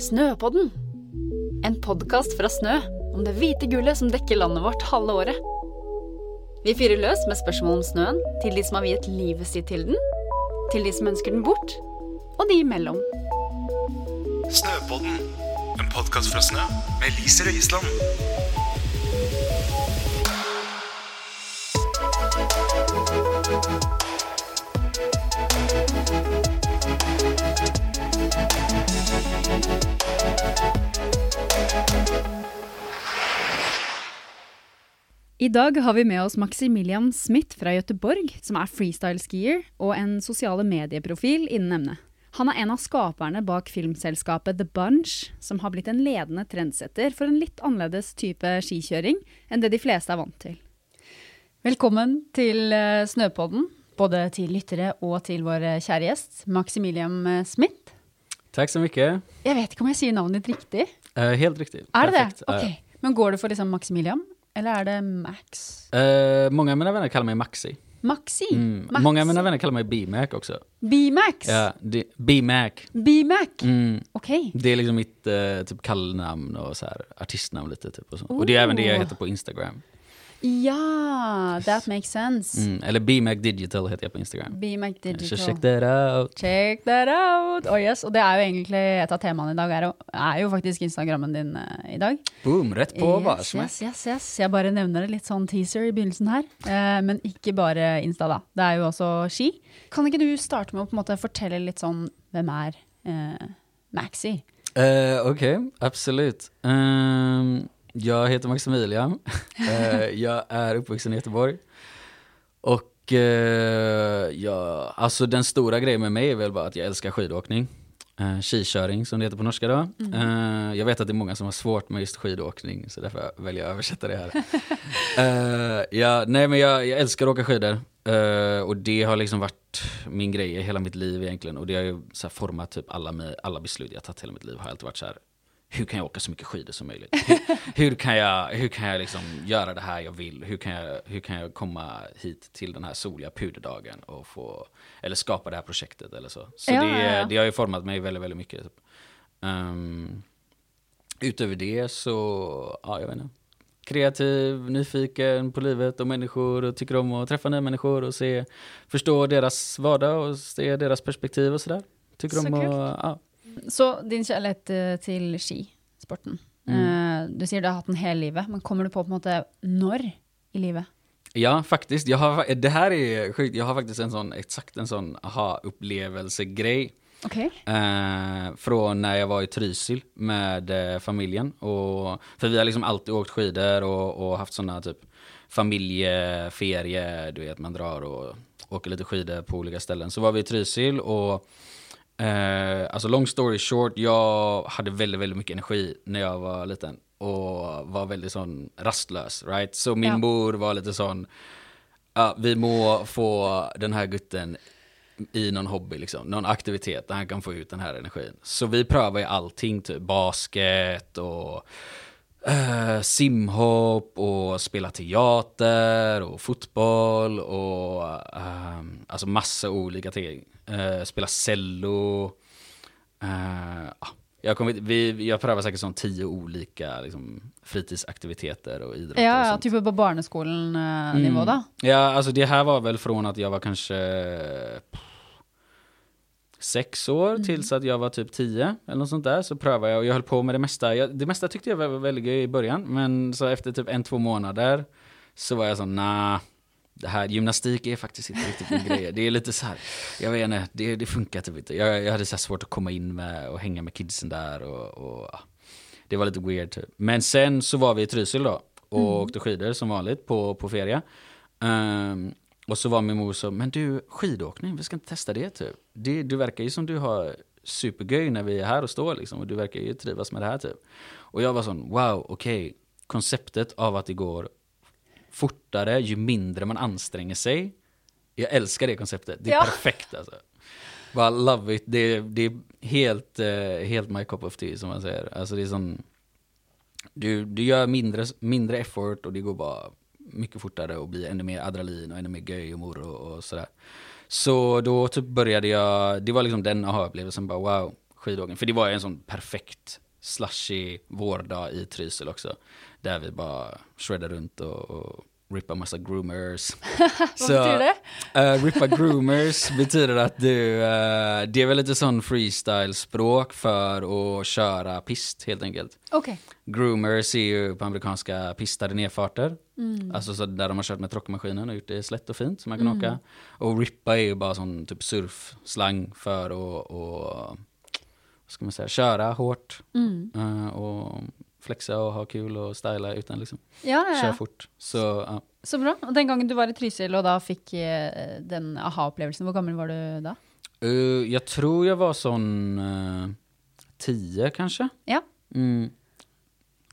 Snöpodden! En podkast fra Snø om det hvite gullet som dekker landet vårt halve året. Vi fyrer løs med spørsmål om snøen til de som har viet livet sitt til den, til de som ønsker den bort, og de imellom. Snøpodden, en podkast fra Snø med Lise Røisland. I dag har vi med oss Maximilian Smith fra Göteborg, som er freestyle-skier og en sosiale medieprofil innen emnet. Han er en av skaperne bak filmselskapet The Bunch, som har blitt en ledende trendsetter for en litt annerledes type skikjøring enn det de fleste er vant til. Velkommen til eh, Snøpodden, både til lyttere og til vår eh, kjære gjest, Maximilian eh, Smith. Tack så mycket. Jeg vet ikke om jeg sier navnet ditt riktig. Eh, helt riktigt. Det Perfekt. det? Ok. Men går det for liksom Maximilian, eller er det Max? Eh, många av mina vänner kallar mig Maxi. Maxi? Mm. Max. Många av mina vänner kallar mig B-Mac också. B-Max? Ja, det- B-Mac. B-Mac? Mm. Okej. Det är liksom mitt eh, typ kallnamn och så här, artistnamn lite. Typ och, så. och det är även det jag heter på Instagram. Ja, that makes sense. Mm. Eller B-Mac Digital heter jag på Instagram. B-Mac Så Digital. check that out. Check that out! Oh yes, Og det er jo egentlig et av temaene i dag, er, jo- er jo faktisk Instagrammen din eh, i dag. Boom, rätt på bara. yes, smack. yes, yes, yes. Jeg bare nevner det litt sånn teaser i begynnelsen her. Eh, men ikke bare Insta, da. Det er jo også ski. Kan ikke du starte med å på en måte fortelle litt sånn hvem er eh, Maxi? Eh, Okej, absolut. Ehm, jag heter Maximilian. Eh, jag är uppvuxen i Göteborg. Och eh, ja, alltså den stora grejen med mig är väl bara att jag älskar skidåkning. Uh, skiköring som det heter på norska då. Eh, jag vet att det är många som har svårt med just skidåkning så därför väljer jag att översätta det här. Ja, nej men jag, jag älskar att åka skidor. Eh, och det har liksom varit min grej i hela mitt liv egentligen. Och det har ju så format typ alla, alla beslut jag tagit hela mitt liv. Har alltid varit så här, hur kan jag åka så mycket skidor som möjligt? Hur, hur kan jag, hur kan jag liksom göra det här jag vill? Hur kan jag, hur kan jag komma hit till den här soliga puderdagen och få, eller skapa det här projektet eller så. Så Ja, det, ja, det har ju format mig väldigt, väldigt mycket. Typ. Ehm, utöver det så, ja jag vet inte. Kreativ, nyfiken på livet och människor och tycker om att träffa nya människor och se, förstå deras vardag och se deras perspektiv och sådär. Tycker Så om att, ja. Så din kjærlighet eh, til skisporten. Eh, du sier du har hatt den hele livet, men kommer du på på en måte når i livet? Ja, faktiskt. Jag har, det här är sjukt. Jag har faktiskt en sån, exakt en sån aha-upplevelse-grej. Ok. Eh, från när jag var i Trysil med eh, familjen. Och, för vi har liksom alltid åkt skidor och, och haft såna typ familjeferie, du vet man drar och åker lite skidor på olika ställen. Så var vi i Trysil och eh, alltså long story short, jag hade väldigt, väldigt mycket energi när jag var liten. Och var väldigt sån rastlös, right? Så min Ja. mor var lite sån, ja, vi må få den här gutten i någon hobby, liksom, någon aktivitet där han kan få ut den här energin. Så vi prövar ju allting, typ basket och eh, simhopp och spela teater och fotboll och ehm, alltså massa olika ting. Eh, spela cello. Eh, ja, jag, kommer, vi, jag prövar säkert sån tio olika liksom, fritidsaktiviteter och idrotter. Ja, och ja, sånt. type på barneskolen-nivå, da. Ja, alltså det här var väl från att jag var kanske sex år tills att jag var typ tio eller något sånt där. Så prövade jag och jag höll på med det mesta. Jag, det mesta tyckte jag var väldigt gøy i början, men så efter typ en, två månader så var jag så nah, det här gymnastik är faktiskt inte riktigt min grej. Det är lite så här, jag vet inte, det, det funkar typ inte. Jag, jag hade så svårt att komma in med och hänga med kidsen där och, och det var lite weird typ. Men sen så var vi i Trysil då och åkte skidor som vanligt på, på ferie. Ehm, och så var min mor så, men du skidåkning, vi ska inte testa det typ. Det, du verkar ju som du har supergöj när vi är här och står liksom och du verkar ju trivas med det här typ. Och jag var sån, wow, okej, konceptet av att det går fortare ju mindre man anstränger sig. Jag älskar det konceptet, det är Ja. perfekt alltså. Bara love it, det, det är helt, eh, helt my cup of tea som man säger. Alltså det är sån, du, du gör mindre, mindre effort och det går bara mycket fortare och blir ännu mer adrenalin och ännu mer göj och morro och sådär. Så då typ började jag, det var liksom den aha-upplevelsen bara wow, skidåkning. För det var ju en sån perfekt slushy vårdag i Trysil också. Där vi bara shreddade runt och, och rippade massa groomers. Vad betyder det? Uh, rippa groomers betyder att du, eh, det är väl lite sån freestyle-språk för att köra pist helt enkelt. Okej. Groomers är ju på amerikanska pistade nedfarter. Alltså så där de har kört med trockmaskinen och gjort det slätt och fint så man kan åka. Och rippa är ju bara sån typ surfslang för att, och, ska man säga, köra hårt. eh, och flexa och ha kul och styla utan liksom Ja, ja, köra ja. fort. Så ja. Så bra. Og den gangen du var i Trysil og da fikk eh, den aha-opplevelsen, hvor gammel var du da? Eh, jag tror jag var sån uh, tio kanske. Ja. Mm.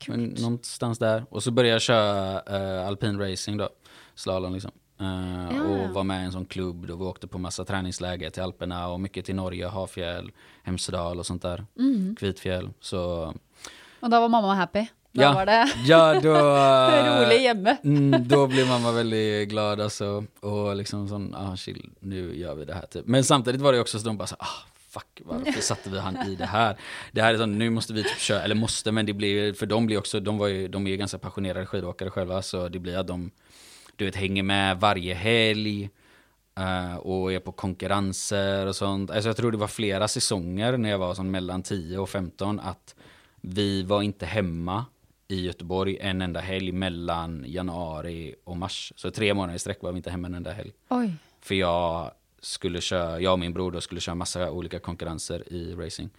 Men någonstans där. Och så började jag köra uh, alpin racing då. Slalom liksom. Ja, ja. Och var med i en sån klubb då vi åkte på massa träningsläger till Alperna och mycket till Norge, Hafjäll, Hemsedal och sånt där. Mm. Kvitfjäll. Så Og da var mamma happy? Da Ja. var det ja, då... rolig hjemme? Mm, då blev mamma väldigt glad alltså. Och liksom sån, ah chill, nu gör vi det här typ. Men samtidigt var det också så de bara så, ah fuck, varför satte vi han i det här? Det här är sån, nu måste vi typ köra, eller måste, men det blir, för de blir också, de var ju, de är ju ganska passionerade skidåkare själva, så det blir att de, du vet, hänger med varje helg. eh, och är på konkurrenser och sånt. Alltså jag tror det var flera säsonger när jag var sån mellan 10 och 15 att vi var inte hemma i Göteborg en enda helg mellan januari och mars. Så tre månader i sträck var vi inte hemma en enda helg. Oi. För jag skulle köra, jag och min bror då skulle köra massa olika konkurrenser i racing.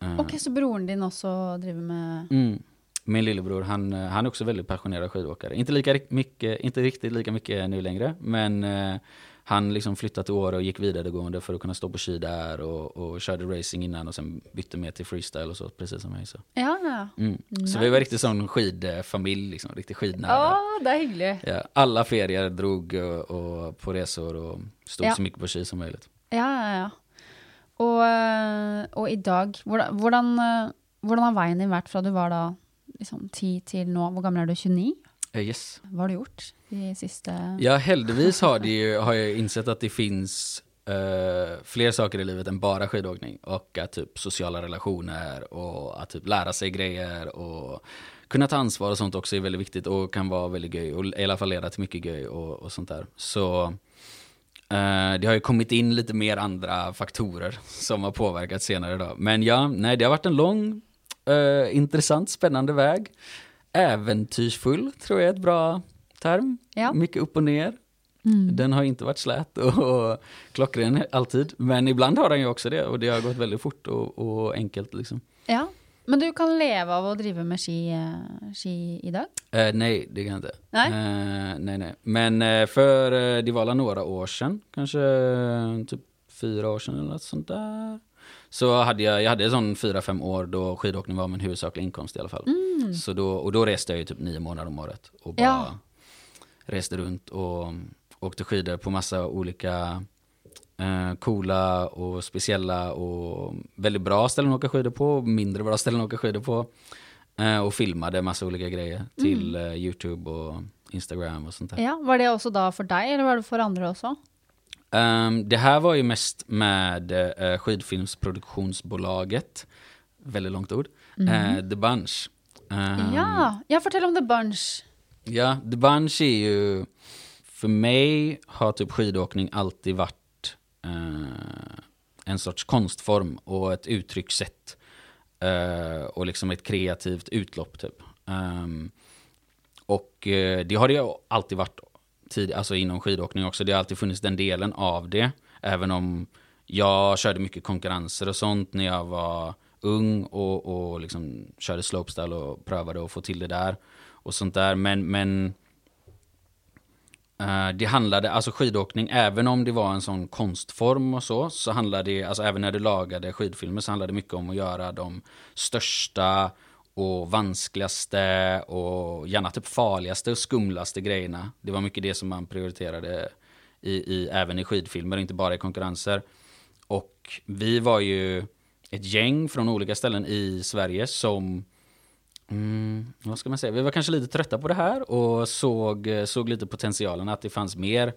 Eh, Ok, så broren din også driver med Mm. Min lillebror, han, han är också väldigt passionerad skidåkare. Inte, lika mycket, inte riktigt lika mycket nu längre, men eh, han liksom flyttade till Åre och gick vidaregående för att kunna stå på ski där och, och körde racing innan och sen bytte mer till freestyle och så, precis som mig. Så, Ja, ja. mm. så vi var riktigt sån skidfamilj, liksom, riktigt skidnära. det er hyggelig. Ja, alla ferier drog och, och på resor och stod Ja. så mycket på ski som möjligt. Ja, ja, ja. Og, eh, og i dag, hvordan, hvordan, eh, har din vært fra du var da liksom 10 til nå? Hvor gammel er du? 29? Eh, yes. Hva har du gjort de siste Ja, heldigvis har, det ju, har jag insett att det finns eh, fler saker i livet än bara skidåkning. Och att typ sociala relationer och att typ lära sig grejer och kunna ta ansvar och sånt också är väldigt viktigt och kan vara väldigt göj och i alla fall leda till mycket göj och, och sånt där. Så eh, det har ju kommit in lite mer andra faktorer som har påverkat senare då. Men ja, nej, det har varit en lång, eh, intressant, spännande väg. Äventyrsfull tror jag är ett bra term. Ja. Mycket upp och ner. Den har inte varit slät och, och klockren alltid. Men ibland har den ju också det och det har gått väldigt fort och, och enkelt liksom. Ja. Men du kan leve av å drive med ski, eh, ski i dag? Eh, nej, det kan jag inte. Nej? Eh, nej, nej. Men eh, för eh, det var några år sedan, kanske typ fyra år sedan eller något sånt där. Så hade jag, jag hade sån fyra, fem år då skidåkning var min huvudsakliga inkomst i alla fall. Så då, och då reste jag ju typ nio månader om året och bara Ja. reste runt och åkte skidor på massa olika eh, coola och speciella och väldigt bra ställen att åka skidor på, mindre bra ställen att åka skidor på. Eh, och filmade massa olika grejer till eh, Youtube och Instagram och sånt där. Ja, Var det også da for deg, eller var det for andre også? Ehm, det här var ju mest med uh, skidfilmsproduktionsbolaget, väldigt långt ord, eh, The Bunch. Ehm, Ja, ja, fortell om The Bunch. Ja, The Bunch är ju, för mig har typ skidåkning alltid varit eh, en sorts konstform och ett uttryckssätt. Och liksom ett kreativt utlopp typ. Ehm, och det har det ju alltid varit tid, alltså inom skidåkning också. Det har alltid funnits den delen av det. Även om jag körde mycket konkurrenser och sånt när jag var ung och, och liksom körde slopestyle och prövade att få till det där. Och sånt där. Men, men eh, det handlade, alltså skidåkning, även om det var en sån konstform och så, så handlade det, alltså även när du lagade skidfilmer så handlade det mycket om att göra de största och vanskligaste och gärna typ farligaste och skumlaste grejerna. Det var mycket det som man prioriterade i, i, även i skidfilmer, inte bara i konkurrenser. Och vi var ju ett gäng från olika ställen i Sverige som Mm, vad ska man säga? Vi var kanske lite trötta på det här och såg, såg lite potentialen att det fanns mer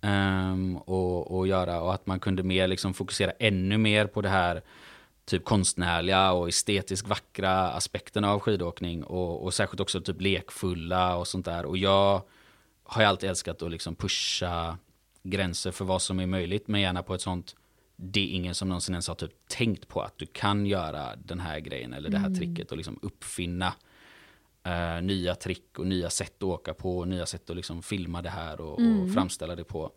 um, att, att göra och att man kunde mer liksom fokusera ännu mer på det här typ konstnärliga och estetiskt vackra aspekterna av skidåkning och, och särskilt också typ lekfulla och sånt där. Och jag har ju alltid älskat att liksom pusha gränser för vad som är möjligt, men gärna på ett sånt det är ingen som någonsin ens har typ tänkt på att du kan göra den här grejen eller det här tricket och liksom uppfinna eh, nya trick och nya sätt att åka på och nya sätt att liksom filma det här och, och framställa det på.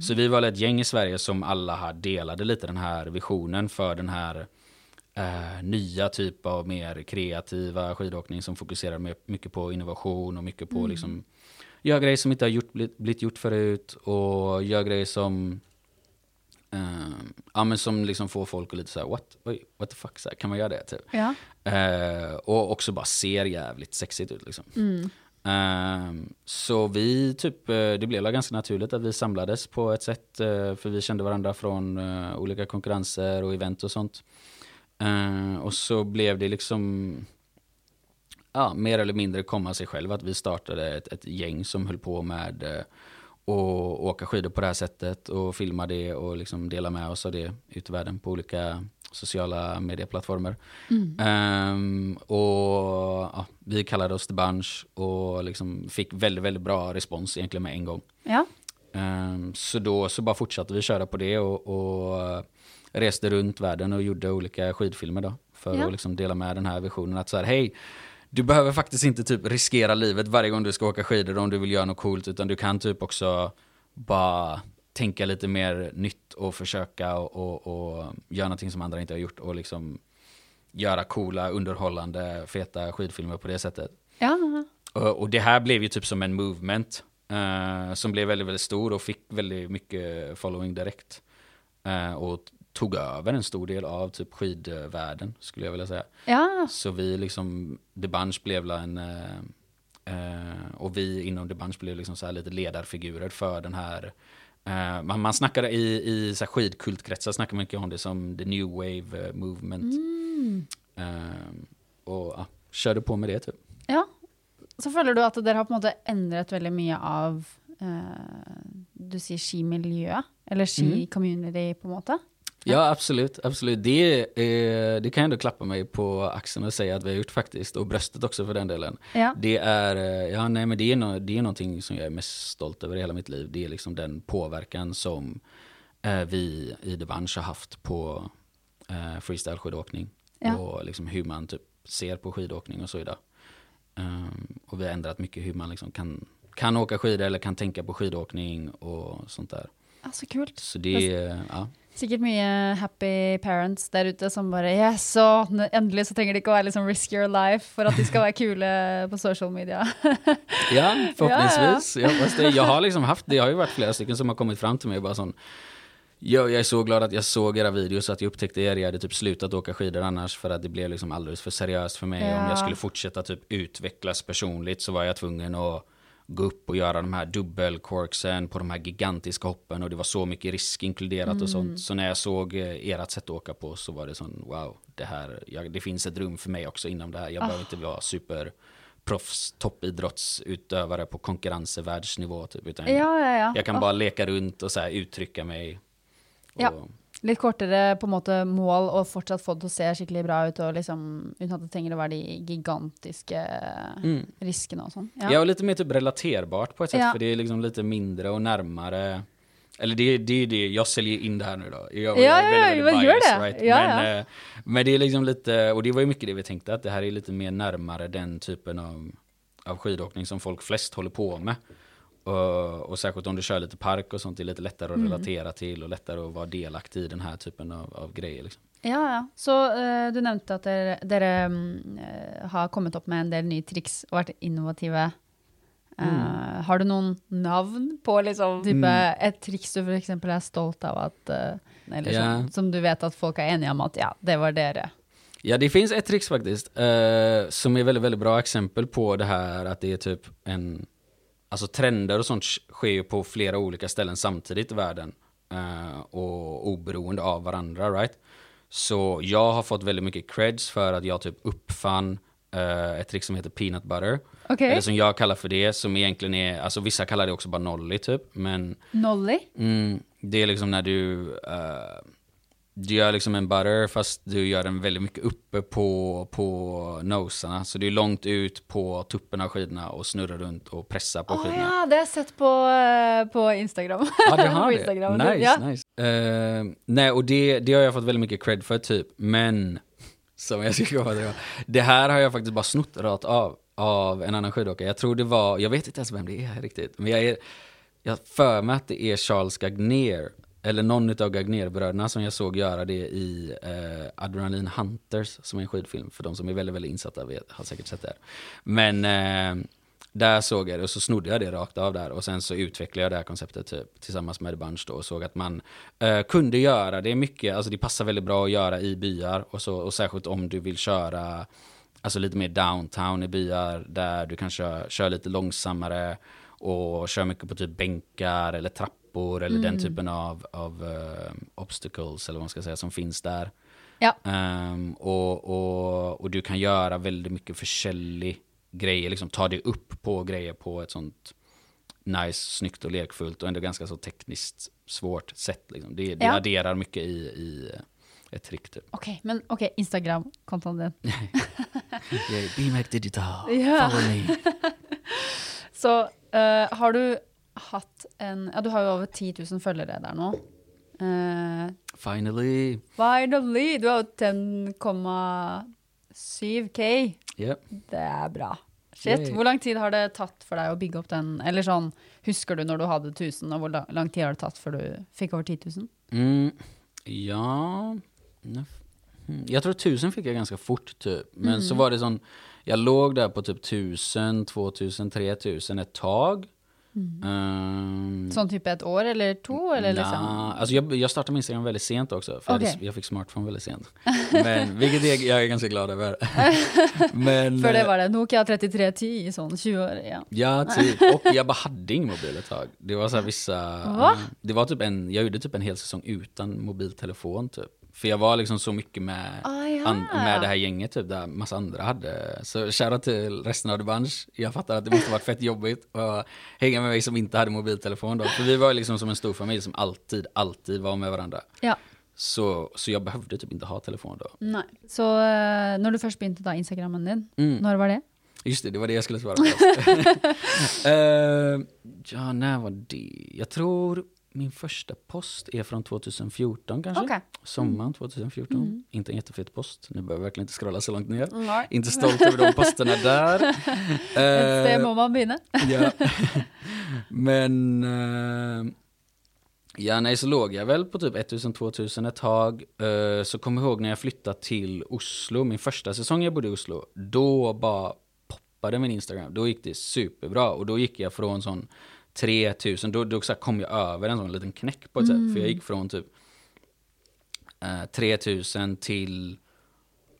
Så vi var ett gäng i Sverige som alla delade lite den här visionen för den här eh, nya typ av mer kreativa skidåkning som fokuserar mycket på innovation och mycket på liksom gör grejer som inte har gjort, blivit, blivit gjort förut och gör grejer som eh, ja, men som liksom får folk att lite så här, what, Oj, what the fuck, så här, kan man göra det? Typ. Ja. Eh, och också bara ser jävligt sexigt ut liksom. Eh, så vi typ, eh, det blev ganska naturligt att vi samlades på ett sätt, eh, för vi kände varandra från eh, olika konkurrenser och event och sånt. Eh, och så blev det liksom, ja, mer eller mindre komma sig själv att vi startade ett, ett gäng som höll på med eh, och åka skidor på det här sättet och filma det och liksom dela med oss av det ut i världen på olika sociala medieplattformar. Ehm, och ja, vi kallade oss The Bunch och liksom fick väldigt, väldigt bra respons egentligen med en gång. Ja. Ehm, så då så bara fortsatte vi köra på det och, och reste runt världen och gjorde olika skidfilmer då. För Ja. att liksom dela med den här visionen att så här, hej, du behöver faktiskt inte typ riskera livet varje gång du ska åka skidor om du vill göra något coolt, utan du kan typ också bara tänka lite mer nytt och försöka och, och, och göra någonting som andra inte har gjort och liksom göra coola, underhållande, feta skidfilmer på det sättet. Ja. Och, och det här blev ju typ som en movement eh, som blev väldigt, väldigt stor och fick väldigt mycket following direkt. Eh, och tog över en stor del av typ skidvärlden skulle jag vilja säga. Ja. Så vi liksom, The Bunch blev en, eh, eh, och vi inom The Bunch blev liksom så lite ledarfigurer för den här eh, man, man snackar i, i så här skidkultkretsar snackar mycket om det som the new wave eh, movement. Eh, och ja, körde på med det typ. ja. Så føler du at dere har på en måte endret veldig mye av eh, Du sier skimiljøet? Eller ski-community, på en måte? Ja, absolut. absolut. Det, eh, det kan jag ändå klappa mig på axeln och säga att vi har gjort faktiskt. Och bröstet också för den delen. Ja. Det är, eh, ja, nej, men det är, no, det är någonting som jag är mest stolt över i hela mitt liv. Det är liksom den påverkan som eh, vi i The Bunch har haft på eh, freestyle skidåkning. Ja. Och liksom hur man typ ser på skidåkning och så idag. Um, och vi har ändrat mycket hur man liksom kan, kan åka skidor eller kan tänka på skidåkning och sånt där. Ja, så kult. Så det, ja. Sikkert mye happy parents der ute som bare Yes, så endelig så trenger de ikke å være liksom risk your life for at de skal være kule på social media. Ja, förhoppningsvis. Jag, hoppas det. jag har liksom haft, det har ju varit flera stycken som har kommit fram till mig och bara sån, jag, jag är så glad att jag såg era videos att jag upptäckte er. Jag hade typ slutat åka skidor annars för att det blev liksom alldeles för seriöst för mig. Om Ja. jag skulle fortsätta typ utvecklas personligt så var jag tvungen att gå upp och göra de här dubbelcorksen på de här gigantiska hoppen och det var så mycket risk inkluderat och sånt. Så när jag såg eh, ert sätt att åka på så var det sån wow, det här, jag, det finns ett rum för mig också inom det här. Jag behöver inte vara super proffs, toppidrottsutövare på konkurrenser, världsnivå typ. Utan ja, ja, ja. jag kan Åh, bara leka runt och så uttrycka mig. Och, Ja. Litt kortere på en måte mål og fortsatt få det til å se skikkelig bra ut, og liksom, uten at det trenger å være de gigantiske riskene og sånn. Ja. och lite mer typ relaterbart på ett sätt, Ja. för det är liksom lite mindre och närmare. Eller det, det det, jag säljer in det här nu då. Jag, Ja, ja, väldigt, ja, väldigt gör biased, det. Right? Ja, men, ja. eh, men det är liksom lite, och det var ju mycket det vi tänkte, att det här är lite mer närmare den typen av, av skidåkning som folk flest håller på med. Och, och särskilt om du kör lite park och sånt, det är lite lättare Mm. att relatera till och lättare att vara delaktig i den här typen av, av grejer. Liksom. Ja, ja. Så eh, du nevnte at dere, dere mm, eh, har kommet opp med en del nye triks og vært innovative. Eh, Har du noen navn på liksom, type, et triks du f.eks. er stolt av at eh, Eller Ja. som, som du vet at folk er enige om at ja, det var dere. Ja, det finns ett trix faktiskt, eh, som är väldigt, väldigt bra exempel på det här att det är typ en, alltså trender och sånt sker ju på flera olika ställen samtidigt i världen. Eh, och oberoende av varandra, right? Så jag har fått väldigt mycket creds för att jag typ uppfann eh, ett trick som heter peanut butter. Okej. Eller som jag kallar för det, som egentligen är, alltså vissa kallar det också bara nolly typ, men Nolly? Mm, det är liksom när du, eh, du gör liksom en butter fast du gör den väldigt mycket uppe på, på nosarna. Så det är långt ut på tuppen av skidorna och snurrar runt och pressar på Å skidorna. ja, det har jag sett på, eh, på Instagram. Ja, det har. Instagram. Nice, ja. nice. Eh, nej, och det, det har jag fått väldigt mycket cred för typ. Men, som jag ska komma till det. Här har jag faktiskt bara snott rakt av, av en annan skidåkare. Jag tror det var, jag vet inte ens vem det är riktigt. Men jag är, jag för mig att det är Charles Gagner. Eller någon av Gagnerbröderna som jag såg göra det i eh, Adrenaline Hunters, som är en skidfilm. För de som är väldigt, väldigt insatta vet, har säkert sett det. Här. Men eh, där såg jag det och så snodde jag det rakt av där och sen så utvecklade jag det här konceptet typ, tillsammans med The Bunch då och såg att man eh, kunde göra det mycket, alltså det passar väldigt bra att göra i byar och, så, och särskilt om du vill köra alltså lite mer downtown i byar där du kanske kör lite långsammare och kör mycket på typ bänkar eller trappor eller den typen av, av eh, obstacles eller vad man ska säga som finns där. Ja. Ehm, och, och, och du kan göra väldigt mycket försäljlig grejer, liksom ta dig upp på grejer på ett sånt nice, snyggt och lekfullt och ändå ganska så tekniskt svårt sätt. Liksom. Det, det Ja. adderar mycket i, i ett trick typ. Okej, men okej, Instagram-konton din. Yeah, BMX Digital, Ja. follow me. Så eh, har du hatt en Ja, du har jo over 10 000 følgere der nå. Eh, Finally. finally! Du har jo 10,7K. Yeah. Det er bra. Shit. Yay. Hvor lang tid har det tatt for deg å bygge opp den? Eller sånn, husker du når du hadde 1000, og hvor la- lang tid har det tatt før du fikk over 10 000? Mm, ja... Mm, Jag tror tusen fick jag ganska fort typ. Men så var det sån, jag låg där på typ tusen, två tusen, tre tusen ett tag. Ehm, Sånn type et år eller to? Eller liksom? alltså jag, jag startade min Instagram väldigt sent också. För jag, Okej. hade, jag fick smartphone väldigt sent. Men, vilket jag, jag är ganska glad över. Men, Før det eh, var det Nokia 3310 i sånn 20 år. Ja. Ja, typ. Och jag bara hade ingen mobil ett tag. Det var så vissa... Va? Det var typ en, jag gjorde typ en hel säsong utan mobiltelefon typ. För jag var liksom så mycket med, Ah, ja. an, med det här gänget typ, där massa andra hade. Så shoutout till resten av The Bunch. Jag fattar att det måste varit fett jobbigt att hänga med mig som inte hade mobiltelefon då. För vi var liksom som en stor familj som alltid, alltid var med varandra. ja. Så, så jag behövde typ inte ha telefon då. Nei. Så eh, når du først begynte da Instagrammen din, Mm. når var det? Just det, det var det jag skulle svara på. Eh, ja, när var det? Jag tror min första post är från 2014 kanske. Okej. Sommaren 2014. Inte en jättefet post. Nu behöver jag verkligen inte scrolla så långt ner. Nei. Inte stolt över de posterna där. Et sted Eh, må man ja. Men... eh, ja, nej, så låg jag väl på typ 1000-2000 ett tag. Eh, så kom jag ihåg när jag flyttade till Oslo, min första säsong jag bodde i Oslo. Då bara poppade min Instagram. Då gick det superbra. Och då gick jag från sån 3000, då, då kom jag över en sån liten knäck på ett sätt. För jag gick från typ eh, 3000 till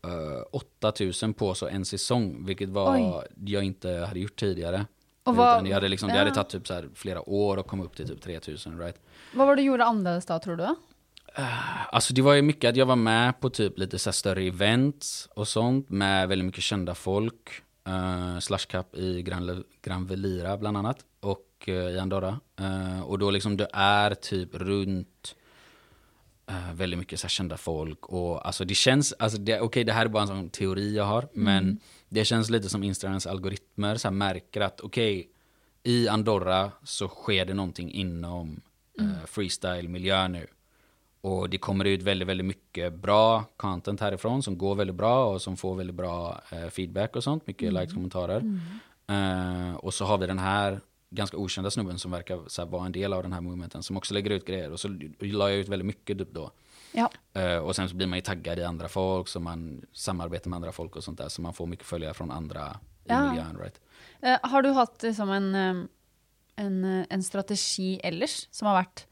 eh, 8000 på så en säsong. Vilket var Oj. jag inte hade gjort tidigare. Och vad- jag hade liksom, Det hade tagit typ så flera år att komma upp till typ 3000, right? Hva var det du gjorde annerledes da, tror du? Alltså det var ju mycket att jag var med på typ lite så större events och sånt med väldigt mycket kända folk. Uh, Slush Cup i Gran, Gran Velira bland annat och eh, i Andorra. Eh, och då liksom det är typ runt eh, väldigt mycket så kända folk och alltså det känns, alltså det, okej det här är bara en sån teori jag har men det känns lite som Instagrams algoritmer så märker att okej i Andorra så sker det någonting inom eh, freestyle-miljö nu. Och det kommer ut väldigt, väldigt mycket bra content härifrån som går väldigt bra och som får väldigt bra feedback och sånt. Mycket likes, kommentarer. Eh, och så har vi den här ganska okända snubben som verkar så här, vara en del av den här movementen som också lägger ut grejer. Och så la jag ut väldigt mycket typ då. Ja. Eh, och sen så blir man ju taggad i andra folk, så man samarbetar med andra folk och sånt där. Så man får mycket följare från andra i Ja. miljön. Right? Eh, har du hatt liksom en, eh, en, en strategi ellers som har vært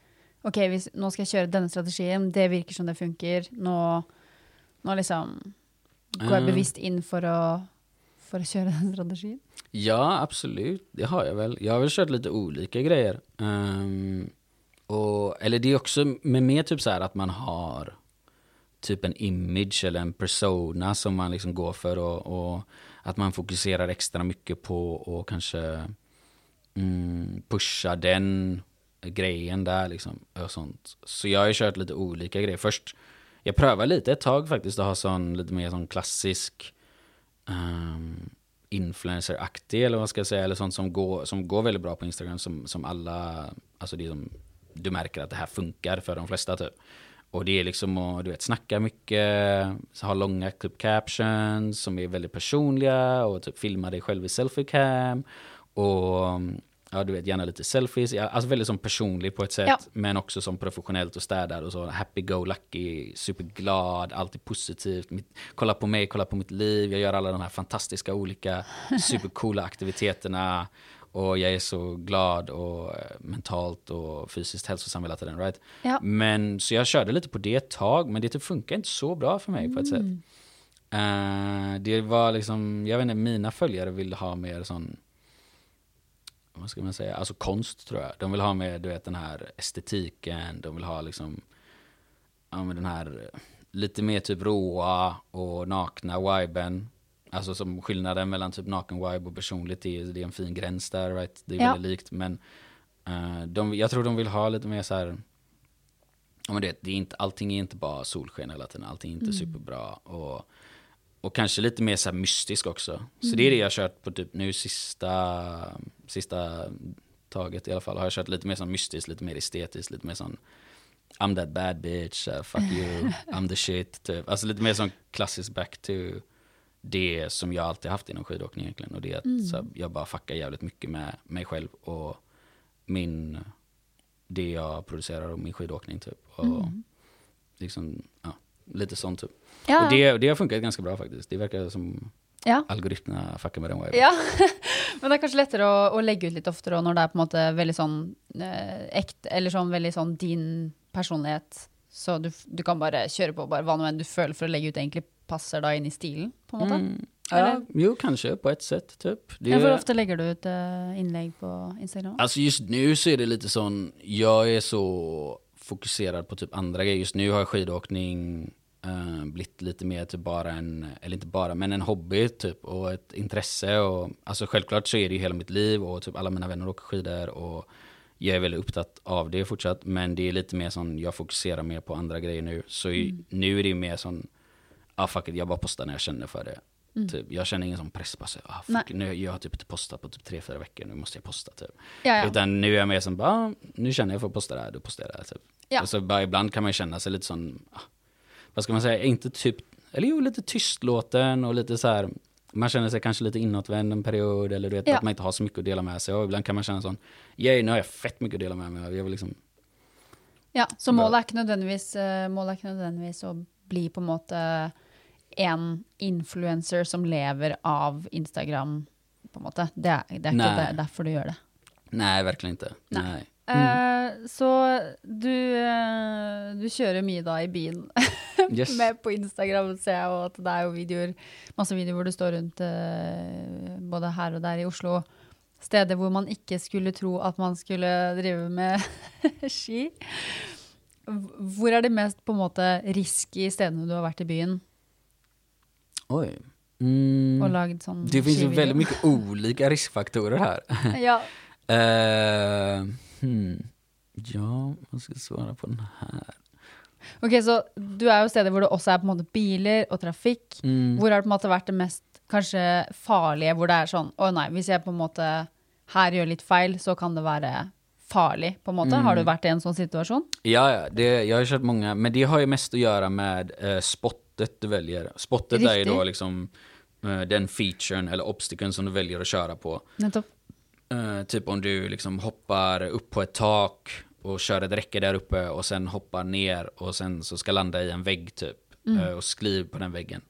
Ok, hvis, nå skal jeg kjøre denne strategien, det virker som det funker. Nå, nå liksom går Eh. bevisst inn for å, för att köra den strategin? Ja, absolut. Det har jag väl. Jag har väl kört lite olika grejer. Um, och, eller det är också med mer typ så här att man har typ en image eller en persona som man liksom går för och, och att man fokuserar extra mycket på och kanske mm, pusha den grejen där liksom och sånt. Så jag har ju kört lite olika grejer. Först, Jag prövade lite ett tag faktiskt att ha sån lite mer sån klassisk um, influencer-aktig eller vad ska jag säga, eller sånt som går, som går väldigt bra på Instagram som, som alla, alltså det som du märker att det här funkar för de flesta typ. Och det är liksom att du vet, snacka mycket, ha långa typ captions som är väldigt personliga och typ filma dig själv i selfie cam. Och ja, du vet, gärna lite selfies. Alltså väldigt som personlig på ett sätt, Ja. men också som professionellt och städad och så happy-go-lucky, superglad, alltid positivt. Mitt, kolla på mig, kolla på mitt liv. Jag gör alla de här fantastiska olika supercoola aktiviteterna. Och jag är så glad och eh, mentalt och fysiskt hälsosam hela tiden. Right? Ja. Men så jag körde lite på det ett tag, men det typ funkar inte så bra för mig på ett sätt. Eh, det var liksom, jag vet inte, mina följare vill ha mer sån, vad ska man säga, alltså konst tror jag. De vill ha mer, du vet den här estetiken, de vill ha liksom, ja men den här lite mer typ råa och nakna viben. Alltså som skillnaden mellan typ naken vibe och personligt, är, det är en fin gräns där, right? Det är Ja. väldigt likt, men eh, de, jag tror de vill ha lite mer så här, ja men det, det är inte, allting är inte bara solsken hela tiden, allting är inte superbra. Och, och kanske lite mer så mystisk också. Så det är det jag har kört på typ nu sista, sista taget i alla fall. Har jag kört lite mer sån mystiskt, lite mer estetiskt, lite mer sån I'm that bad bitch, uh, fuck you, I'm the shit. Typ. Alltså lite mer sån klassisk back to det som jag alltid haft inom skidåkning egentligen. Och det är att så här, jag bara fuckar jävligt mycket med mig själv och min, det jag producerar och min skidåkning typ. Och liksom, ja, lite sånt typ. Ja. Och det, det har funkat ganska bra faktiskt. Det verkar som ja. algoritmerna fuckar med den viben. Ja, men det er kanskje lettere å, å legge ut litt oftere, og når det er på en måte veldig sånn eh, ekte, eller sånn veldig sånn din personlighet, så du, du kan bare kjøre på bare hva nå enn du føler for å legge ut egentlig passer da inn i stilen, på en måte. Mm. Ja, jo, kanske på ett sätt typ. Det, Ja, hvor ofte legger du ut eh, innlegg på Instagram? Alltså just nu så är det lite sån, jag är så fokuserad på typ andra grejer. Just nu har skidåkning eh, blivit lite mer typ bara en, eller inte bara, men en hobby typ och ett intresse. Och, alltså självklart så är det ju hela mitt liv och typ alla mina vänner åker skidor och jag är väldigt upptatt av det fortsatt. Men det är lite mer sån, jag fokuserar mer på andra grejer nu. Så i, nu är det mer sån, ah fuck it, jag bara postar när jag känner för det. Typ, jag känner ingen sån press på sig. Ah, fuck, nu, jag har typ inte postat på typ tre, fyra veckor, nu måste jag posta typ. Utan nu är jag mer som bara, ah, nu känner jag för att posta det här, då postar jag det här. Typ. Ja. Och så bara ibland kan man känna sig lite sån, ah, vad ska man säga, inte typ, eller jo lite tystlåten och lite så här, man känner sig kanske lite inåtvänd en period eller du vet Ja. att man inte har så mycket att dela med sig och ibland kan man känna sån, yay nu har jag fett mycket att dela med mig av, jag vill liksom, Ja, så målet er ikke nødvendigvis, eh, målet er ikke nødvendigvis å bli på en måte en influencer som lever av Instagram, på en måte. Det det er ikke Nei. det, derfor du gjør det. nej verkligen inte. Nej. Nej. Eh, så du, eh, du kjører mye da i byen Yes. med på Instagram, ser jeg, at det er jo videoer, masse videoer hvor du står rundt eh, både her og der i Oslo. Steder hvor man ikke skulle tro at man skulle drive med ski. Hvor er de mest på en måte risky stedene du har vært i byen Oj. Mm. og lagd sånn Det finns ju väldigt mycket olika riskfaktorer här. Ja. Eh, hmm. Ja, vad ska jag svara på den här? Ok, så du er jo steder hvor det også er på en måte biler og trafikk. Mm. Hvor har det på en måte vært det mest kanskje farlige, hvor det er sånn Å nei, hvis jeg på en måte her gjør litt feil, så kan det være farlig, på en måte. Har du vært i en sånn situasjon? Ja, ja det, jag har kört många, men det har ju mest att göra med eh, spottet du väljer. Spottet är ju Riktigt. då liksom eh, den featuren eller obstakeln som du väljer att köra på. Nettopp. Eh, typ om du liksom hoppar upp på ett tak och kör ett räcke där uppe och sen hoppar ner och sen så ska landa i en vägg typ. eh, och skliv på den väggen.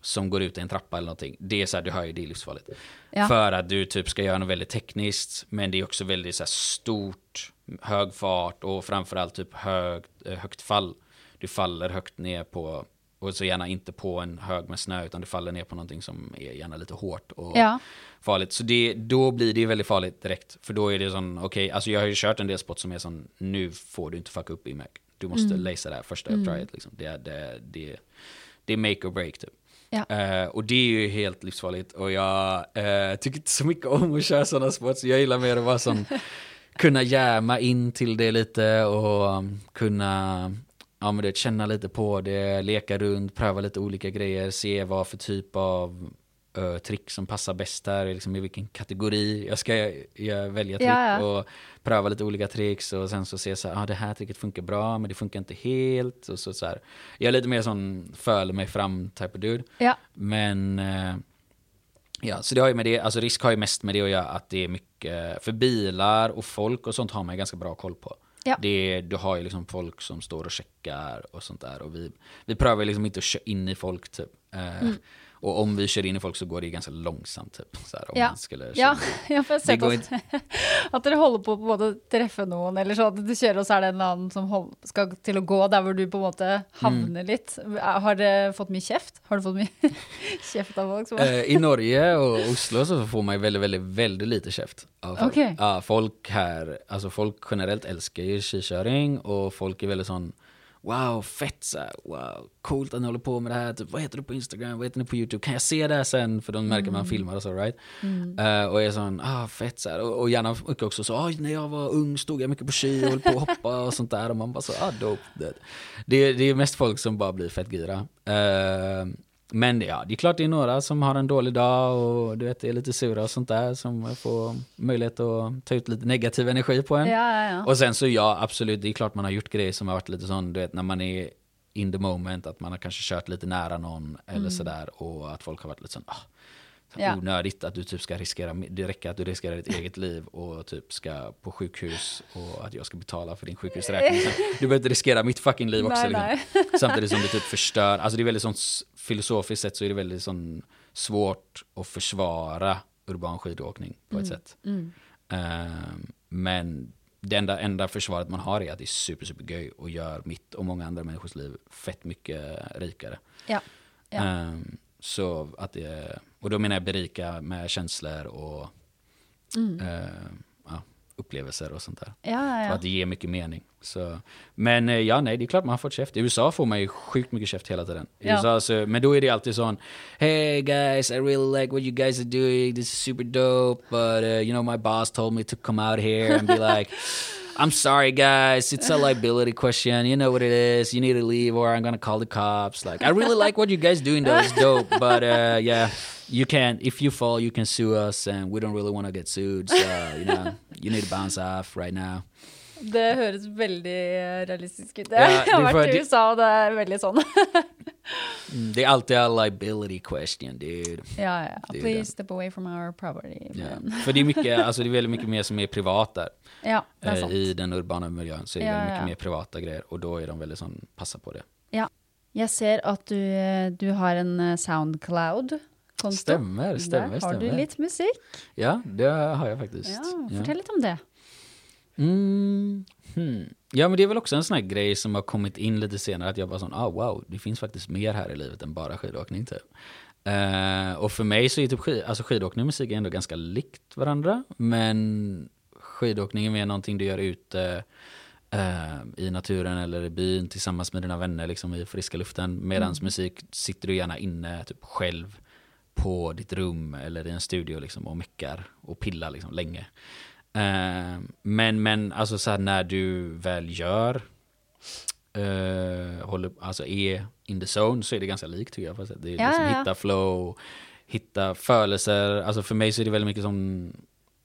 Som går ut i en trappa eller någonting. Det är så här, du hör ju, det är livsfarligt. Ja. För att du typ ska göra något väldigt tekniskt, men det är också väldigt så här stort, hög fart och framförallt typ högt, eh, högt fall. Du faller högt ner på, och så gärna inte på en hög med snö, utan du faller ner på någonting som är gärna lite hårt och Ja. farligt. Så det, då blir det väldigt farligt direkt. För då är det sån, okej, alltså jag har ju kört en del spot som är sån, nu får du inte fucka upp i Mac. Du måste Mm. lacea det här första uppdraget liksom. Det, är- det, det, det är make or break typ. Ja. Eh, och det är ju helt livsfarligt. Och jag eh, tycker inte så mycket om att köra sådana sports. Jag gillar mer att vara sån, kunna jäma in till det lite och um, kunna ja men det, känna lite på det, leka runt, pröva lite olika grejer, se vad för typ av ö, trick som passar bäst här, liksom i vilken kategori jag ska jag välja trick Ja, ja. och pröva lite olika tricks och sen så se så här, ah, det här tricket funkar bra men det funkar inte helt och så, så här. Jag är lite mer sån föler mig fram type of dude. Ja. Men eh, ja, så det har ju med det, alltså risk har ju mest med det att göra att det är mycket, för bilar och folk och sånt har man ju ganska bra koll på. Ja. Det, du har ju liksom folk som står och checkar och sånt där och vi, vi prövar liksom inte att köra in i folk typ. Eh, Mm. Och om vi kör in i folk så går det ganska långsamt typ. Så här, om Ja. man skulle. Ja, ja, for jeg har Det sett at, at dere holder på å på måte treffe noen, eller sånn at du kjører, og så er det en eller annen som hold, skal til å gå der hvor du på en måte havner Mm. litt. Har dere fått mye kjeft? Har du fått mye kjeft av folk? Eh, I Norge och Oslo så får man ju väldigt, väldigt, väldigt lite käft av folk. Okej. Ja, folk här, alltså folk generellt älskar ju skikörning och folk är väldigt sån Wow, fett så här, wow, coolt att ni håller på med det här, typ, vad heter du på Instagram, vad heter ni på YouTube, kan jag se det här sen? För de märker man filmar och så, right? Eh, och är sån, ah fett så här. och, och gärna mycket också så, ah, när jag var ung stod jag mycket på ski och höll på att hoppa och sånt där och man bara så, ah dope. Det, det, är mest folk som bara blir fett gira. Eh, men ja, det är klart det är några som har en dålig dag och du vet, är lite sura och sånt där som får möjlighet att ta ut lite negativ energi på en. ja, ja, ja. Och sen så ja, absolut, det är klart man har gjort grejer som har varit lite sån, du vet när man är in the moment, att man har kanske kört lite nära någon eller sådär och att folk har varit lite sån, ah, Ja. onödigt att du typ ska riskera, det räcker att du riskerar ditt eget liv och typ ska på sjukhus och att jag ska betala för din sjukhusräkning. Du behöver inte riskera mitt fucking liv också. Nej, liksom. Samtidigt som du typ förstör, alltså det är väldigt sånt filosofiskt sett så är det väldigt sån svårt att försvara urban skidåkning på ett sätt. Ehm, men det enda, enda försvaret man har är att det är super, super göj och gör mitt och många andra människors liv fett mycket rikare. ja. Ja. Ehm, så att det, och då menar jag berika med känslor och ehm, ja, upplevelser och sånt där. Ja, ja, ja. att det ger mycket mening. Så, men eh, ja, nej, det är klart man har fått käft. I USA får man ju sjukt mycket käft hela tiden. I Ja. USA, så, men då är det alltid sån, Hey guys, I really like what you guys are doing. This is super dope. But uh, you know, my boss told me to come out here and be like, I'm sorry guys, it's a liability question. You know what it is. You need to leave or I'm gonna call the cops. Like, I really like what you guys doing though. It's dope. But uh, yeah, you can, if you fall, you can sue us and we don't really want to get sued. So, you know, you need to bounce off right now. Det høres veldig realistisk ut. Jeg har vært i USA, og det er veldig sånn. Mm, Det är alltid en liability question, dude. ja, ja. Det är Please step away from our property. Ja. För det är mycket, alltså det är väldigt mycket mer som är privat där. Ja, det er Eh, sant. I den urbana miljön så är det Ja, väldigt mycket ja. mer privata grejer och då är de väldigt sån, passa på det. Ja. Jeg ser at du, du har en eh, Soundcloud-konto. Stämmer, stämmer, Der har du stämmer. litt musikk. Ja, det har jag faktiskt. Ja. Fortell litt om det. Mm, hmm. Ja men det är väl också en sån här grej som har kommit in lite senare att jag bara sån, ah wow, det finns faktiskt mer här i livet än bara skidåkning typ. Eh, och för mig så är typ skid, alltså skidåkning och musik ändå ganska likt varandra. Men skidåkning är mer någonting du gör ute eh, i naturen eller i byn tillsammans med dina vänner liksom i friska luften. Medans musik sitter du gärna inne typ själv på ditt rum eller i en studio liksom och meckar och pillar liksom länge. Eh, men, men alltså så här, när du väl gör eh, håller, alltså är in the zone så är det ganska likt tycker jag. Fast Det är Ja, liksom ja, hitta flow, hitta födelser. Alltså för mig så är det väldigt mycket som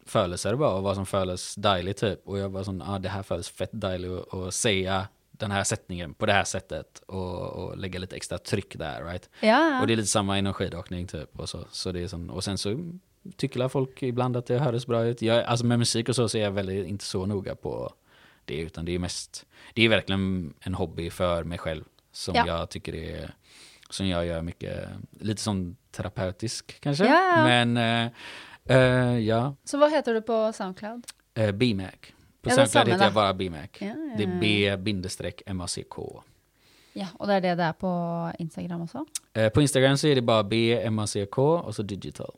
födelser bara och vad som föles dejligt typ. Och jag bara sån, ah, det här föles fett dejligt och, och säga den här sättningen på det här sättet och, och lägga lite extra tryck där right. Ja. Och det är lite samma inom skidåkning typ. Och, så. Så det är sån, och sen så tycker folk ibland att det hördes bra ut. Jag, alltså med musik och så, så är jag väldigt inte så noga på det. Utan det är mest, det är verkligen en hobby för mig själv. Som Ja. jag tycker är, som jag gör mycket, lite som terapeutisk kanske. Ja. Men eh, eh, ja, Så hva heter du på Soundcloud? eh, BMAC. På Ja, är Soundcloud heter jag bara BMAC. Ja, Det är B-MACK. Ja, og det er det er på Instagram? Eh, på Instagram så är det bara B-MACK och så digital.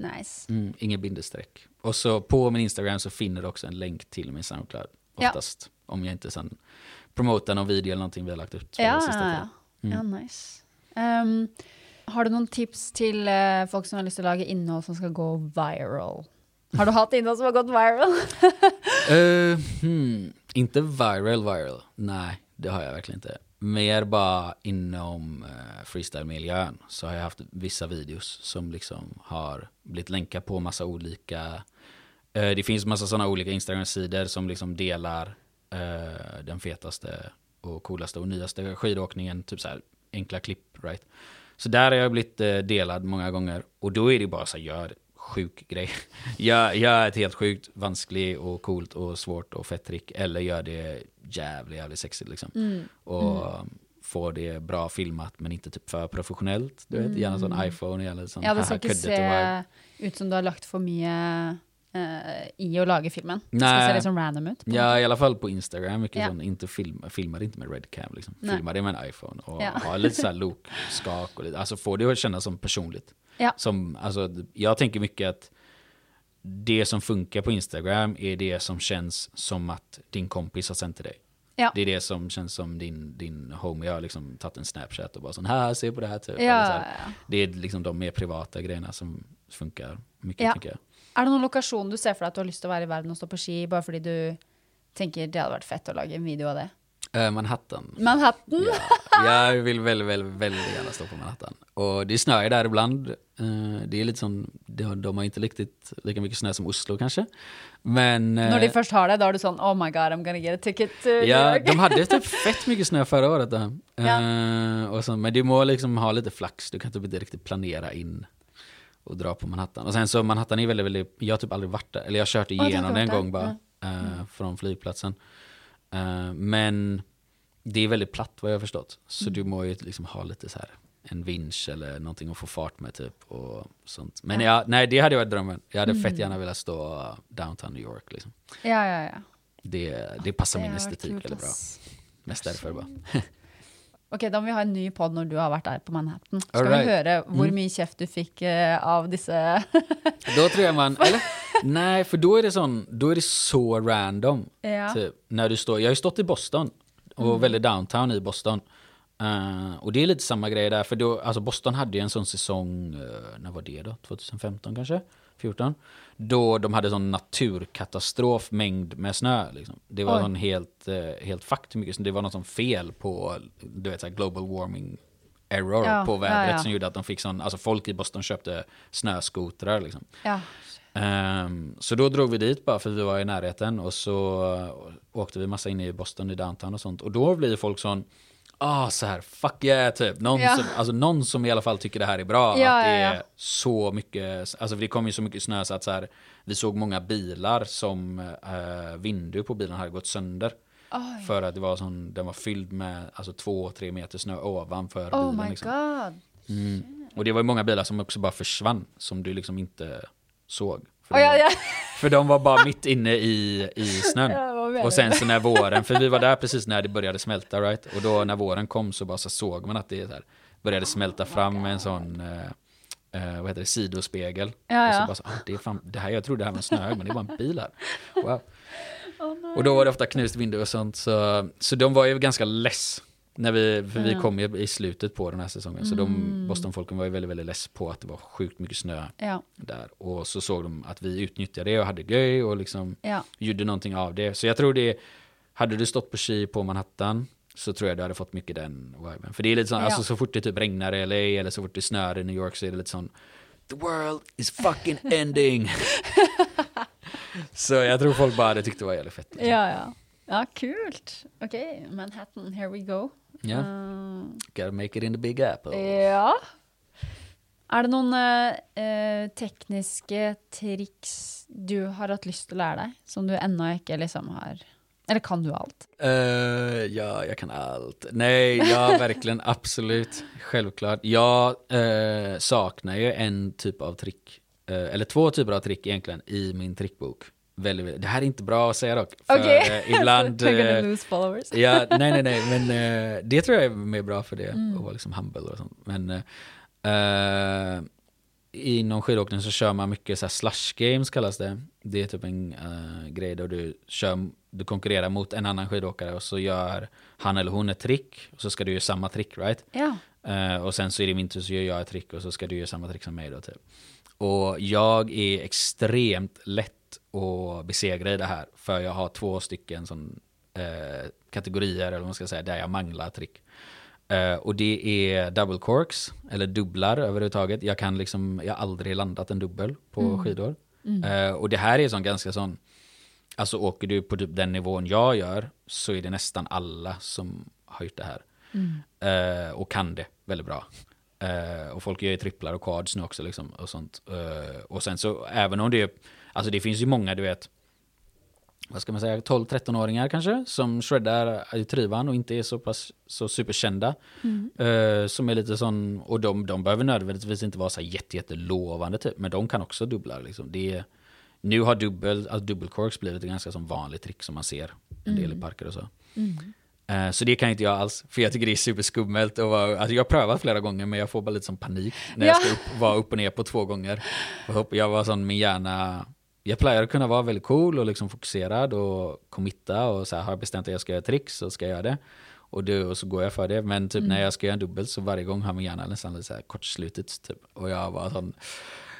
Nice. Mm, inget bindestreck. Och så på min Instagram så finner du också en länk till min Soundcloud. Ja. Oftast. Om jag inte sen promotar någon video eller någonting vi har lagt ut. Ja, sista ja, ja. ja nice. Um, har du noen tips til eh, folk som har lyst til å lage innhold som skal gå viral? Har du hatt innhold som har gått viral? Eh, hmm, inte viral viral. Nej, det har jag verkligen inte mer bara inom uh, freestyle-miljön så har jag haft vissa videos som liksom har blivit länkade på massa olika eh, Det finns massa sådana olika Instagram-sidor som liksom delar eh, den fetaste och coolaste och nyaste skidåkningen, typ så här enkla klipp, right? Så där har jag blivit eh, delad många gånger och då är det bara så här, gör sjuk grej. gör, gör ett helt sjukt vanskligt och coolt och svårt och fett trick eller gör det jävligt, jävligt sexigt liksom. Mm. Och får det bra filmat men inte typ för professionellt. Du vet, gärna sån iPhone, gärna sån Ja, det køddete vibe. se ut som du har lagt for mye eh, i å lage filmen. Det Nej. skal se litt sånn random ut. Ja, i alla fall på Instagram. Mycket Ja. sån, inte film, filmar inte med redcam liksom. Nej. Filmar det med en iPhone och Ja. har lite så här look-skak och lite, alltså får det att kännas som personligt. Ja. Som, alltså, jag tänker mycket att det som funkar på Instagram är det som känns som att din kompis har sänt till dig. Ja. Det är det som känns som din, din homie har liksom tagit en snapchat och bara sån här, se på det här typ. Ja, här. ja. Det är liksom de mer privata grejerna som funkar mycket Ja. tycker jag. Er det noen lokasjon du ser for deg at du har til å være i verden og stå på ski, bare fordi du tenker det hadde vært fett å lage en video av det? Eh, Manhattan. Manhattan? Ja, jag vill väldigt, väldigt, väldigt gärna stå på Manhattan. Och det snöar där ibland. Eh, Det är lite som, de har inte riktigt lika mycket snö som Oslo kanske. Men... eh, Når de først har det, da er du sånn Oh my god, I'm gonna get a ticket Ja, de hade typ fett mycket snö förra året där. Ja. Eh, och så, men du må liksom ha lite flax, du kan typ inte riktigt planera in och dra på Manhattan. Och sen så Manhattan är väldigt, väldigt, jag har typ aldrig varit där, eller jag har kört igenom inte det en gång bara, eh, från flygplatsen. Eh, men det är väldigt platt vad jag har förstått. Så Mm. du må ju liksom ha lite så här en vinsch eller någonting att få fart med typ och sånt. Men Ja. ja, nej det hade varit drömmen. Jag hade fett Mm. gärna velat stå downtown New York liksom. Ja, ja, ja. Det, det passar Det min estetik väldigt bra. Mest därför bara. Ok, da må vi ha en ny pod når du har vært der på Manhattan. Skal Alright. vi høre hvor Mm. mye kjeft du fikk eh, av disse Då tror jag man, eller? Nej, för då är det sån, då är det så random. Ja. Typ, när du står, jag har ju stått i Boston och Mm. väldigt downtown i Boston. Eh, och det är lite samma grej där, för då, alltså Boston hade ju en sån säsong, eh, när var det då? 2015 kanske? 14? Då de hade sån naturkatastrof mängd med snö. Liksom. Det var sån helt, eh, helt hur mycket. Det var något som fel på, du vet, så global warming error Ja, på ja, vädret ja. som gjorde att de fick sån, alltså folk i Boston köpte snöskotrar liksom. ja. Ehm, så då drog vi dit bara för vi var i närheten och så uh, åkte vi massa in i Boston i downtown och sånt. Och då blir folk sån, ah så här, fuck yeah typ. Någon, Ja. som, alltså, någon som i alla fall tycker det här är bra. Ja, att det ja, är så mycket, alltså det kom ju så mycket snö så att så här, vi såg många bilar som uh, vindu på bilen hade gått sönder. Oj. För att det var sån, den var fylld med alltså två, tre meter snö ovanför Oh bilen. my liksom. god. Mm. Och det var ju många bilar som också bara försvann, som du liksom inte såg. Ja, ja. För de var bara mitt inne i, i snön. Och sen så när våren, för vi var där precis när det började smälta, right? Och då när våren kom så bara så såg man att det här, började smälta fram med en sån, eh, eh, vad heter det, sidospegel. Ja, och så bara så, ah, det är fan, det här, jag trodde det här var en snöhög, men det var en bil här. Wow. och då var det ofta knust vindu och sånt, så, så de var ju ganska less. När vi, för vi kom ju i slutet på den här säsongen, så de Bostonfolken var ju väldigt, väldigt less på att det var sjukt mycket snö Ja, där. Och så såg de att vi utnyttjade det och hade göj och liksom ja. gjorde någonting av det. Så jag tror det, hade du stått på ski på Manhattan så tror jag du hade fått mycket den viben. För det är lite sån, Ja. alltså så fort det typ regnar i LA eller så fort det snöar i New York så är det lite sån The world is fucking ending. så jag tror folk bara hade tyckt det var jävligt fett. liksom. Ja, ja. Ja, kult. Ok, Manhattan, here we go. Ja. Eh, Gotta make it in the big apple. ja. Er det noen eh, tekniske triks du har hatt lyst til å lære deg, som du ennå ikke liksom har Eller kan du alt? Eh, ja, jag kan allt. Nej, ja, verkligen, absolut. Självklart. Jag eh, saknar ju en typ av trick, eller två typer av trick egentligen, i min trickbok. Väldigt. Det här är inte bra att säga dock. För Okej. eh, ibland... Eh, ja, nej, nej, nej, men eh, det tror jag är mer bra för det, Mm. att vara liksom humble och sånt. Men eh, inom skidåkning så kör man mycket så här slush games kallas det. Det är typ en eh, grej där du, kör, du konkurrerar mot en annan skidåkare och så gör han eller hon ett trick och så ska du göra samma trick, right? Ja. Eh, och sen så är det min tur så gör jag ett trick och så ska du göra samma trick som mig då typ. Och jag är extremt lätt att besegra i det här för jag har två stycken som eh, kategorier, eller vad man ska säga, där jag manglar trick. Eh, och det är double corks, eller dubblar överhuvudtaget. Jag kan liksom, jag har aldrig landat en dubbel på skidor. Eh, och det här är sån ganska sån, alltså åker du på typ den nivån jag gör, så är det nästan alla som har gjort det här. Eh, och kan det väldigt bra. Eh, och folk gör ju tripplar och quads nu också liksom, och sånt. Eh, och sen så, även om det, alltså det finns ju många, du vet, vad ska man säga, 12-13-åringar kanske, som shreddar i trivan och inte är så pass så superkända. Eh, som är lite sån, och de, de behöver nödvändigtvis inte vara så jätte, jättelovande typ, men de kan också dubbla liksom. Det är, nu har dubbel, alltså dubbelcorks blivit ett ganska som vanligt trick som man ser en del i parker och så. Eh, Så det kan inte jag alls, för jag tycker det är superskummelt. Och vara, alltså jag har prövat flera gånger men jag får bara lite som panik när jag Ja. ska upp, vara upp och ner på två gånger. Jag var sån, min hjärna, jag plejer att kunna vara väldigt cool och liksom fokuserad och committa och så här, har jag bestämt att jag ska göra tricks så ska jag göra det. Och, det, och så går jag för det. Men typ när jag ska göra en dubbel så varje gång har min hjärna nästan lite så här kortslutit. Typ. Och jag var sån,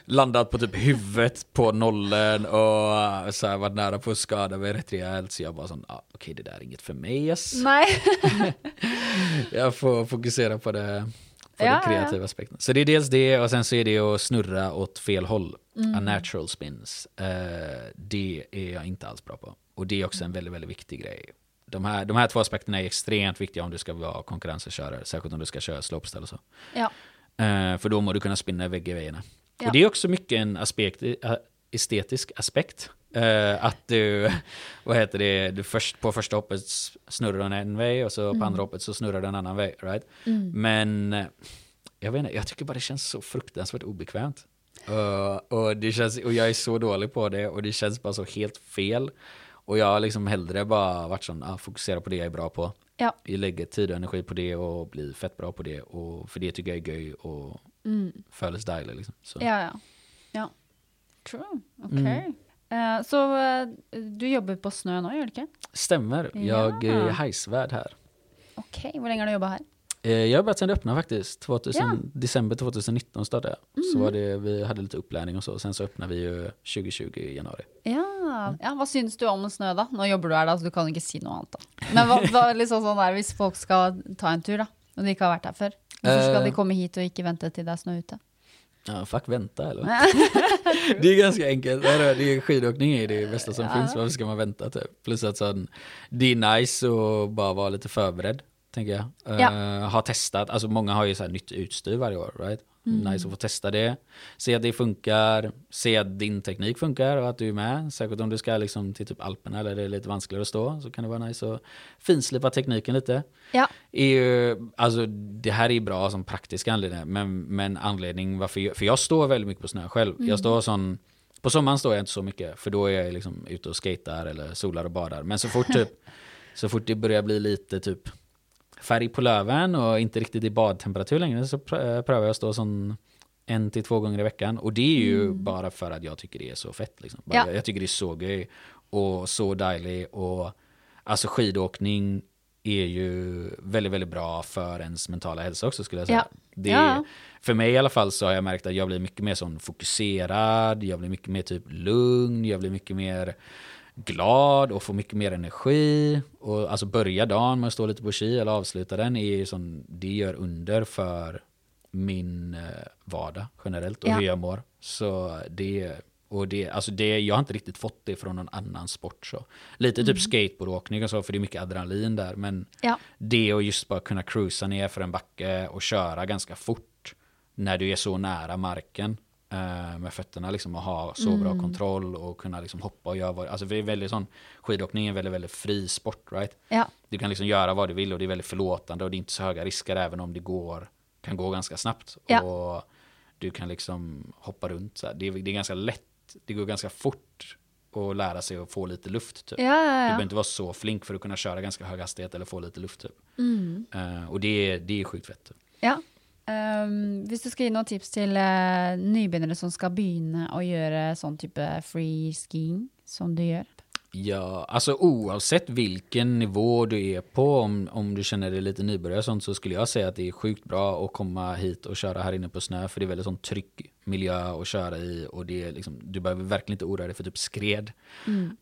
landat på typ huvudet på nollen och så här, varit nära på att skada mig rätt rejält. Så jag bara sån, ah, okej det där är inget för mig. Yes. Nej. Jag får fokusera på det, på Ja, den kreativa aspekten. Så det är dels det och sen så är det att snurra åt fel håll. Mm. Unnatural spins. Eh, det är jag inte alls bra på. Och det är också en väldigt, väldigt viktig grej. De här, de här två aspekterna är extremt viktiga om du ska vara konkurrenskörare. Särskilt om du ska köra slopestyle och så. Ja. Eh, för då må du kunna spinna iväg grejerna. Ja. Och det är också mycket en aspekt, eh, estetisk aspekt. Eh, att du, vad heter det, du först, på första hoppet snurrar den en väg och så Mm. på andra hoppet så snurrar den en annan väg. Right? Men eh, jag vet inte, jag tycker bara det känns så fruktansvärt obekvämt. Eh, och, det känns, och jag är så dålig på det och det känns bara så helt fel. Och jag har liksom hellre bara varit sån, ah, fokusera på det jag är bra på. Ja. Jag lägger tid och energi på det och blir fett bra på det. Och för det tycker jag är göj och föles dejligt. Liksom. Så. Mm. Ja, ja. ja. True. Okej. Mm. Eh, så eh, du jobbar på snö nu, gör du inte? Stämmer, jag Ja. är hajsvärd här. Okej, hur länge har du jobbat här? Eh, Jag har börjat sedan det öppnade faktiskt. 2000, Ja. December 2019 startade jag. Så var det, vi hade lite upplärning och så. Sen så öppnade vi ju 2020 i januari. Ja, ja hva syns du om snø, da? Nå jobber du her, da, så du kan ikke si noe annet. da. Men hva, hva liksom sånn der, hvis folk skal ta en tur, da, og de ikke har vært her før, hvorfor skal Eh. de komme hit og ikke vente til det er snø ute? Ja, fuck vänta eller? det är ganska enkelt. Det är, skidåkning är det bästa som finns. Varför ska man vänta typ? Plus att sån, det är nice att bara vara lite förberedd. Tänker jag. Ja. Eh, har testat, alltså många har ju så här nytt utstyr varje år. Right? Nice att få testa det. Se att det funkar. Se att din teknik funkar och att du är med. Särskilt om du ska liksom till typ Alperna eller det är lite vanskligare att stå. Så kan det vara nice att finslipa tekniken lite Ja. ju, alltså det här är bra som praktisk anledning, men, men anledning varför jag, för jag står väldigt mycket på snö själv. Jag står sån, på sommaren står jag inte så mycket, för då är jag liksom ute och skater eller solar och badar. Men så fort typ, så fort det börjar bli lite typ färg på löven och inte riktigt i badtemperatur längre så eh, prövar jag att stå sån en till två gånger i veckan. Och det är ju bara för att jag tycker det är så fett. Liksom. Ja. jag, jag tycker det är så göj och så dejlig. Och alltså skidåkning är ju väldigt, väldigt bra för ens mentala hälsa också skulle jag säga. Ja. Det, Ja. För mig i alla fall så har jag märkt att jag blir mycket mer sån fokuserad, jag blir mycket mer typ lugn, jag blir mycket mer glad och får mycket mer energi. Och alltså börja dagen med att stå lite på ski eller avsluta den är ju sån, det gör under för min eh, vardag generellt och Ja. hur jag mår. Så det, och det, alltså det, jag har inte riktigt fått det från någon annan sport. Så. Lite typ skateboardåkning och så, för det är mycket adrenalin där. Men Ja. det och just bara kunna cruisa ner för en backe och köra ganska fort när du är så nära marken med fötterna liksom och ha så bra kontroll och kunna liksom hoppa och göra vad, alltså det är väldigt sån, skidåkning är en väldigt, väldigt fri sport right? Ja. Du kan liksom göra vad du vill och det är väldigt förlåtande och det är inte så höga risker även om det går, kan gå ganska snabbt. Ja. Och du kan liksom hoppa runt så. Det är, det är ganska lätt, det går ganska fort att lära sig att få lite luft typ. Ja, ja, Du behöver inte vara så flink för att kunna köra ganska hög hastighet eller få lite luft typ. Mm. Eh, och det är, det är sjukt fett. Typ. ja. Um, hvis du skal gi noen tips til uh, nybegynnere som skal begynne å gjøre sånn type free skiing som du gjør? Ja, alltså oavsett vilken nivå du är på, om, om du känner dig lite nybörjare sånt, så skulle jag säga att det är sjukt bra att komma hit och köra här inne på snö, för det är väldigt sånt tryck miljö att köra i och det är liksom, du behöver verkligen inte oroa dig för typ skred.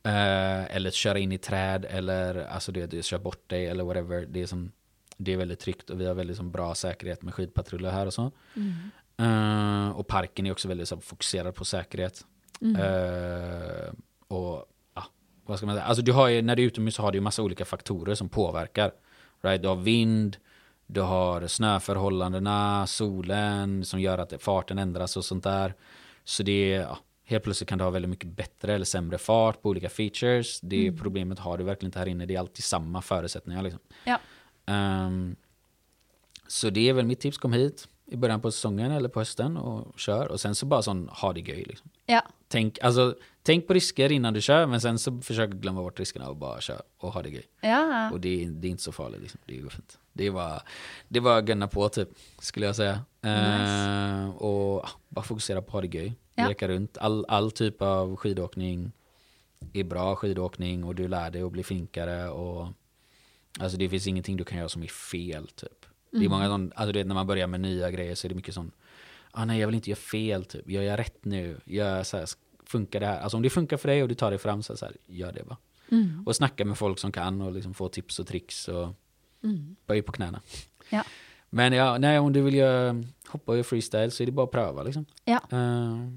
Eh, eller köra in i träd eller alltså det, det kör bort dig eller whatever. Det är, som, det är väldigt tryggt och vi har väldigt som, bra säkerhet med skidpatruller här och så. Eh, och parken är också väldigt så, fokuserad på säkerhet. Eh, och ja, vad ska man säga? Alltså du har ju, när du är utomhus så har du ju massa olika faktorer som påverkar. Right? Du har vind, du har snöförhållandena, solen som gör att farten ändras och sånt där. Så det är, ja, helt plötsligt kan du ha väldigt mycket bättre eller sämre fart på olika features. Det problemet har du verkligen inte här inne. Det är alltid samma förutsättningar liksom. Ja. Ehm, så det är väl mitt tips. Kom hit i början på säsongen eller på hösten och kör. Och sen så bara sån, ha det göj liksom. Ja. Tänk, alltså, tänk på risker innan du kör, men sen så försök glömma bort riskerna och bara kör och ha det göj. Ja. Och det, är- det är inte så farligt liksom. Det går fint. Det bara, det att gunna på typ, skulle jag säga. Eh, och ah, bara fokusera på att ha det göj. Ja. Leka runt. All, all typ av skidåkning är bra skidåkning och du lär dig att bli flinkare och Alltså det finns ingenting du kan göra som är fel typ. Det är många sån, alltså du vet när man börjar med nya grejer så är det mycket sån ah, nej jag vill inte göra fel typ, gör jag rätt nu? Gör så här, funkar det här? Alltså om det funkar för dig och du tar dig fram så, så här, gör det bara. Och snacka med folk som kan och liksom få tips och tricks och böj på knäna. Ja. Men ja, nej, om du vill göra, hoppa och göra freestyle så är det bara att pröva liksom. Ja. Eh,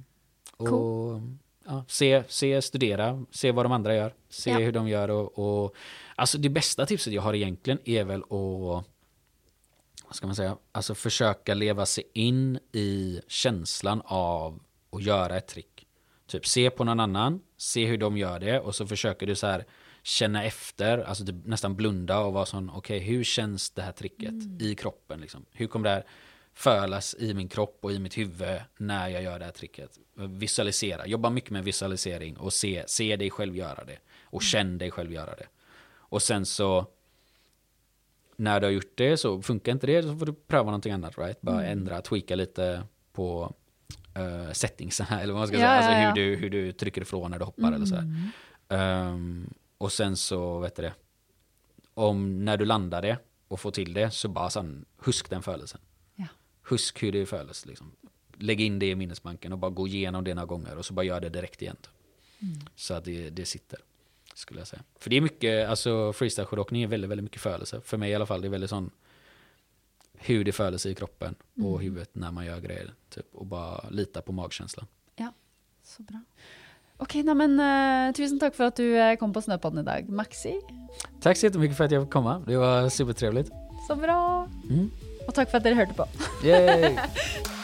och Cool. Ja, se, se, studera, se vad de andra gör, se Ja. hur de gör och, och alltså det bästa tipset jag har egentligen är väl att vad ska man säga, alltså försöka leva sig in i känslan av att göra ett trick. Typ se på någon annan, se hur de gör det och så försöker du så här känna efter, alltså typ nästan blunda och vara sån, okej hur känns det här tricket i kroppen liksom? Hur kommer det här fölas i min kropp och i mitt huvud när jag gör det här tricket? Visualisera, jobba mycket med visualisering och se, se dig själv göra det och känn dig själv göra det. Och sen så när du har gjort det så funkar inte det så får du pröva någonting annat right? Bara ändra, tweaka lite på uh, settingsen eller vad man ska Ja, säga. Alltså ja, ja. hur, du, hur du trycker ifrån när du hoppar eller så här. Ehm, och sen så, vet du det, om när du landar det och får till det så bara sen, husk den födelsen. Husk hur det födes liksom. Lägg in det i minnesbanken och bara gå igenom det några gånger och så bara gör det direkt igen. typ. Så att det, det sitter. Skulle jag säga. För det är mycket, alltså freestyle-skidåkning är väldigt, väldigt mycket födelse. För mig i alla fall, det är väldigt sån hur det födelse i kroppen och huvudet när man gör grejer. Typ, och bara lita på magkänslan. Ja, så bra. Okej, nej, men eh, tusen tack för att du eh, kom på Snöpodden idag. Maxi, Tack så jättemycket för att jag fick komma. Det var supertrevligt. så bra. Mm. Och tack för att ni hörde på. Yay!